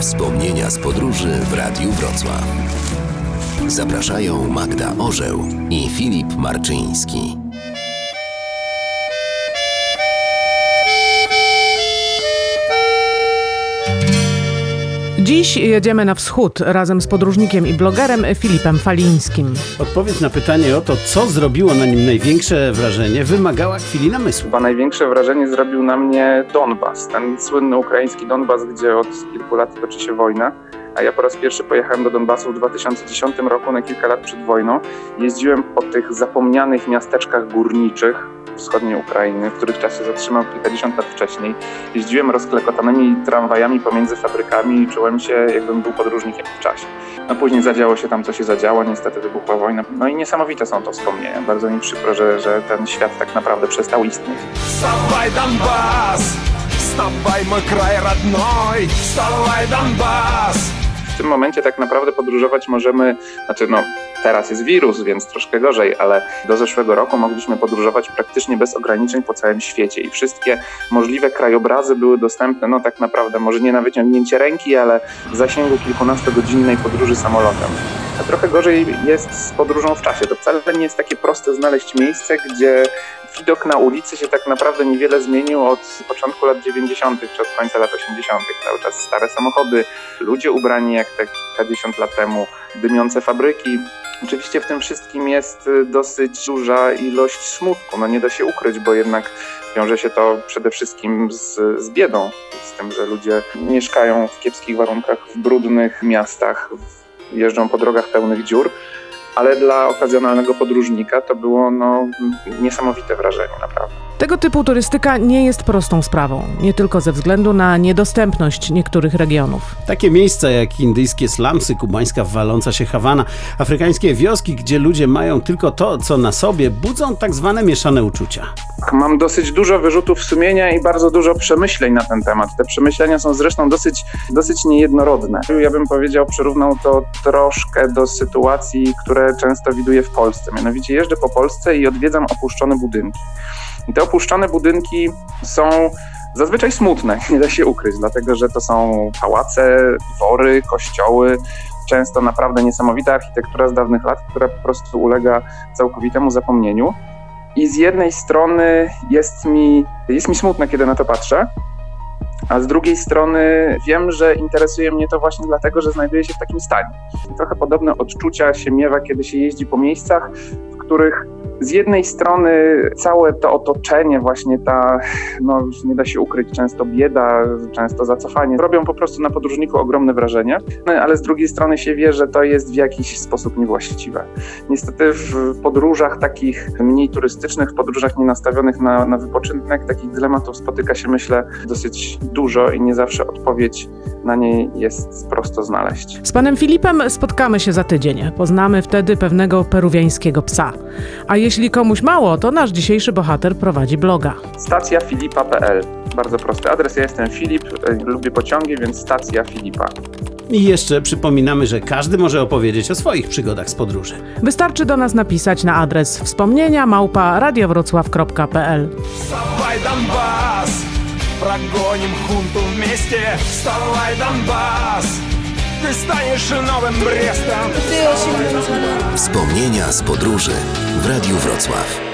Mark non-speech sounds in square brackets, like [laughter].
Wspomnienia z podróży w Radiu Wrocław. Zapraszają Magda Orzeł i Filip Marczyński. Dziś jedziemy na wschód razem z podróżnikiem i blogerem Filipem Falińskim. Odpowiedź na pytanie o to, co zrobiło na nim największe wrażenie, wymagała chwili namysłu. Chyba największe wrażenie zrobił na mnie Donbas, ten słynny ukraiński Donbas, gdzie od kilku lat toczy się wojna a ja po raz pierwszy pojechałem do Donbasu w 2010 roku, na kilka lat przed wojną. Jeździłem po tych zapomnianych miasteczkach górniczych, wschodniej Ukrainy, w których czasie zatrzymał kilkadziesiąt lat wcześniej. Jeździłem rozklekotanymi tramwajami pomiędzy fabrykami i czułem się, jakbym był podróżnikiem w czasie. No później zadziało się tam, co się zadziało, niestety wybuchła wojna. No i niesamowite są to wspomnienia. Bardzo mi przykro, że, że ten świat tak naprawdę przestał istnieć. Stawaj Donbas! Stawaj mój kraj rodnoj! Stawaj Donbas! W tym momencie tak naprawdę podróżować możemy, znaczy no teraz jest wirus, więc troszkę gorzej, ale do zeszłego roku mogliśmy podróżować praktycznie bez ograniczeń po całym świecie i wszystkie możliwe krajobrazy były dostępne, no tak naprawdę może nie na wyciągnięcie ręki, ale w zasięgu kilkunastogodzinnej podróży samolotem. A trochę gorzej jest z podróżą w czasie. To wcale nie jest takie proste znaleźć miejsce, gdzie widok na ulicy się tak naprawdę niewiele zmienił od początku lat 90. czy od końca lat 80. Cały czas stare samochody, ludzie ubrani jak te kilkadziesiąt lat temu, dymiące fabryki. Oczywiście w tym wszystkim jest dosyć duża ilość smutku. No nie da się ukryć, bo jednak wiąże się to przede wszystkim z, z biedą, z tym, że ludzie mieszkają w kiepskich warunkach, w brudnych miastach, jeżdżą po drogach pełnych dziur ale dla okazjonalnego podróżnika to było no, niesamowite wrażenie, naprawdę. Tego typu turystyka nie jest prostą sprawą, nie tylko ze względu na niedostępność niektórych regionów. Takie miejsca jak indyjskie slumsy, kubańska waląca się Hawana, afrykańskie wioski, gdzie ludzie mają tylko to, co na sobie, budzą tak zwane mieszane uczucia. Mam dosyć dużo wyrzutów sumienia i bardzo dużo przemyśleń na ten temat. Te przemyślenia są zresztą dosyć, dosyć niejednorodne. Ja bym powiedział, przyrównał to troszkę do sytuacji, które często widuję w Polsce. Mianowicie jeżdżę po Polsce i odwiedzam opuszczone budynki. I te opuszczone budynki są zazwyczaj smutne, [laughs] nie da się ukryć, dlatego że to są pałace, dwory, kościoły, często naprawdę niesamowita architektura z dawnych lat, która po prostu ulega całkowitemu zapomnieniu. I z jednej strony jest mi, jest mi smutne, kiedy na to patrzę, a z drugiej strony wiem, że interesuje mnie to właśnie dlatego, że znajduję się w takim stanie. Trochę podobne odczucia się miewa, kiedy się jeździ po miejscach, w których z jednej strony całe to otoczenie, właśnie ta, no nie da się ukryć, często bieda, często zacofanie, robią po prostu na podróżniku ogromne wrażenie, no, ale z drugiej strony się wie, że to jest w jakiś sposób niewłaściwe. Niestety w podróżach takich mniej turystycznych, w podróżach nienastawionych na, na wypoczynek, takich dylematów spotyka się, myślę, dosyć dużo i nie zawsze odpowiedź na niej jest prosto znaleźć. Z panem Filipem spotkamy się za tydzień. Poznamy wtedy pewnego peruwiańskiego psa. A jeśli komuś mało, to nasz dzisiejszy bohater prowadzi bloga. Stacja Filipa.pl. Bardzo prosty adres. Ja jestem Filip, e, lubię pociągi, więc stacja Filipa. I jeszcze przypominamy, że każdy może opowiedzieć o swoich przygodach z podróży. Wystarczy do nas napisać na adres wspomnienia małpa radiowrocław.pl. Wstawaj Donbas, прогоним хунту вместе. Вставай Donbas, ty staniesz nowym Brestem. Wspomnienia z podróży w Radiu Wrocław.